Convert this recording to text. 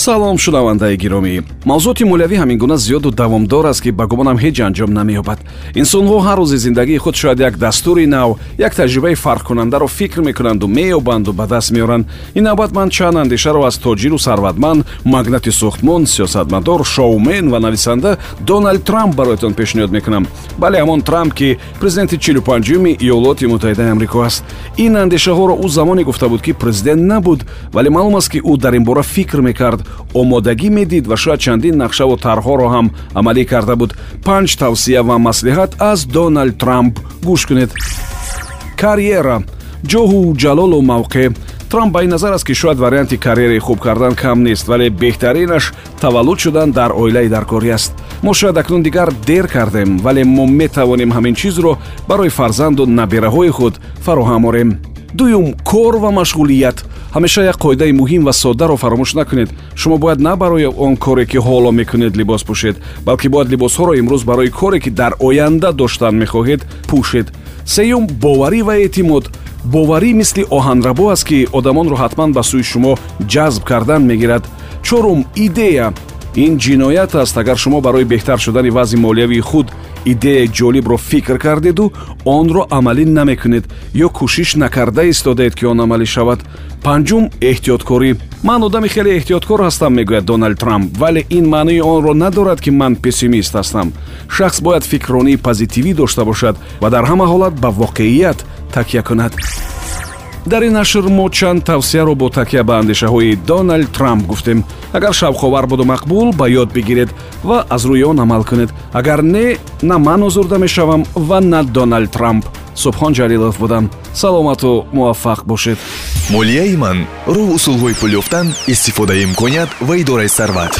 салом шунавандаи гиромӣ. Мавзуоти молиявӣ ҳамин гуна зиёду давомдор аст ки ба гумонам ҳеҷ анҷом намеёбад. Инсонҳо ҳар рӯзи зиндагии худ шояд як дастури нав як таҷрибаи фарқкунандаро фикр мекунанду меёбанду ба даст меоранд. Ин навбат ман чанд андешаро аз тоҷиру сарватманд магнати сӯхтмон сиёсатмадор шоумен ва нависанда доналд трамп бароятон пешниҳод мекунам. Бале ҳамон трамп ки президенти чилупанҷуюми иёлоти муттаҳидаи амрико аст. Ин андешаҳоро ӯ замоне гуфта буд ки президент набуд вале маълум аст ки ӯ дар ин бора фикр мекард омодагӣ медид ва шояд чандин нақшаву тарҳҳоро ҳам амалӣ карда буд. Панҷ тавсия ва маслиҳат аз доналд трамп гӯш кунед. Карьера. Ҷоҳу ҷалолу мавқеъ. Трамп ба ин назар аст ки шояд варианти карьераи хуб кардан кам нест вале беҳтаринаш таваллуд шудан дар оилаи даркорӣ аст. Мо шояд акнун дигар дер кардем вале мо метавонем ҳамин чизро барои фарзанду набераҳои худ фароҳам орем. Дуюм кор ва машғулият ҳамеша як қоидаи муҳим ва соддаро фаромӯш накунед. Шумо бояд на барои он коре ки ҳоло мекунед либос пӯшед балки бояд либосҳоро имрӯз барои коре ки дар оянда доштан мехоҳед пӯшед. Сеюм боварӣ ва эътимод. Боварӣ мисли оҳанрабо аст ки одамонро ҳатман ба сӯи шумо ҷазб кардан мегирад. Чорум идея ин ҷиноят аст агар шумо барои беҳтар шудани вазъи молиявии худ идеяи ҷолибро фикр кардеду онро амалӣ намекунед ё кӯшиш накарда истодед ки он амалӣ шавад. Панҷум эҳтиёткорӣ. Ман одами хеле эҳтиёткор ҳастам мегӯяд доналд трамп вале ин маънои онро надорад ки ман пессимист ҳастам. Шахс бояд фикрронии позитивӣ дошта бошад ва дар ҳама ҳолат ба воқеият такя кунад дар ин нашр мо чанд тавсияро бо такя ба андешаҳои доналд трамп гуфтем. Агар шавқовар буду мақбул ба ёд бигиред ва аз рӯи он амал кунед. Агар не на ман озурда мешавам ва на доналд трамп. Субҳон ҷалилов будам. Саломату муваффақ бошед. Молияи ман роҳ усулҳои пул ёфтан истифодаи имконият ва идораи сарват